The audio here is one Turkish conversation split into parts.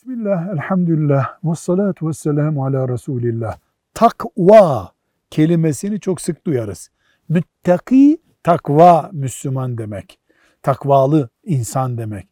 Bismillah, elhamdülillah, ve salatu ve selamu ala Resulillah. Takva kelimesini çok sık duyarız. Müttaki, takva Müslüman demek. Takvalı insan demek.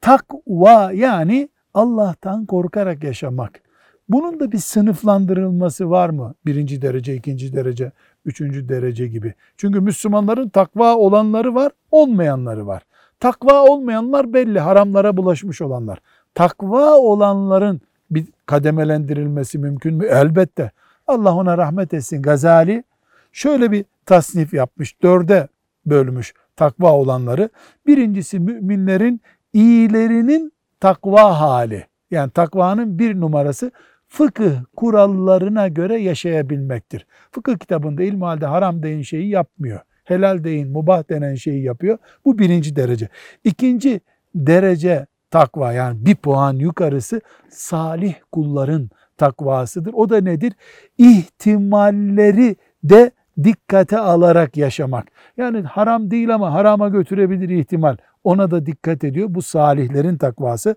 Takva yani Allah'tan korkarak yaşamak. Bunun da bir sınıflandırılması var mı? Birinci derece, ikinci derece, üçüncü derece gibi. Çünkü Müslümanların takva olanları var, olmayanları var. Takva olmayanlar belli, haramlara bulaşmış olanlar. Takva olanların bir kademelendirilmesi mümkün mü? Elbette. Allah ona rahmet etsin. Gazali şöyle bir tasnif yapmış. Dörde bölmüş takva olanları. Birincisi müminlerin iyilerinin takva hali. Yani takvanın bir numarası fıkıh kurallarına göre yaşayabilmektir. Fıkıh kitabında ilmihalde haram deyin şeyi yapmıyor. Helal deyin, mubah denen şeyi yapıyor. Bu birinci derece. İkinci derece takva yani bir puan yukarısı salih kulların takvasıdır. O da nedir? İhtimalleri de dikkate alarak yaşamak. Yani haram değil ama harama götürebilir ihtimal. Ona da dikkat ediyor. Bu salihlerin takvası.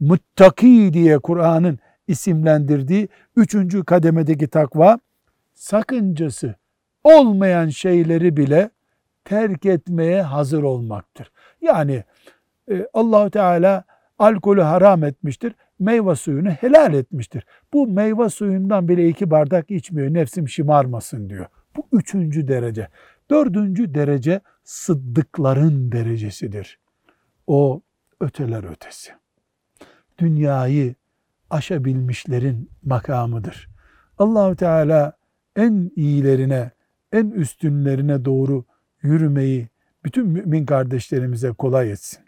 Muttaki diye Kur'an'ın isimlendirdiği üçüncü kademedeki takva sakıncası olmayan şeyleri bile terk etmeye hazır olmaktır. Yani e, Allahu Teala alkolü haram etmiştir. Meyve suyunu helal etmiştir. Bu meyve suyundan bile iki bardak içmiyor. Nefsim şımarmasın diyor. Bu üçüncü derece. Dördüncü derece sıddıkların derecesidir. O öteler ötesi. Dünyayı aşabilmişlerin makamıdır. Allahu Teala en iyilerine, en üstünlerine doğru yürümeyi bütün mümin kardeşlerimize kolay etsin.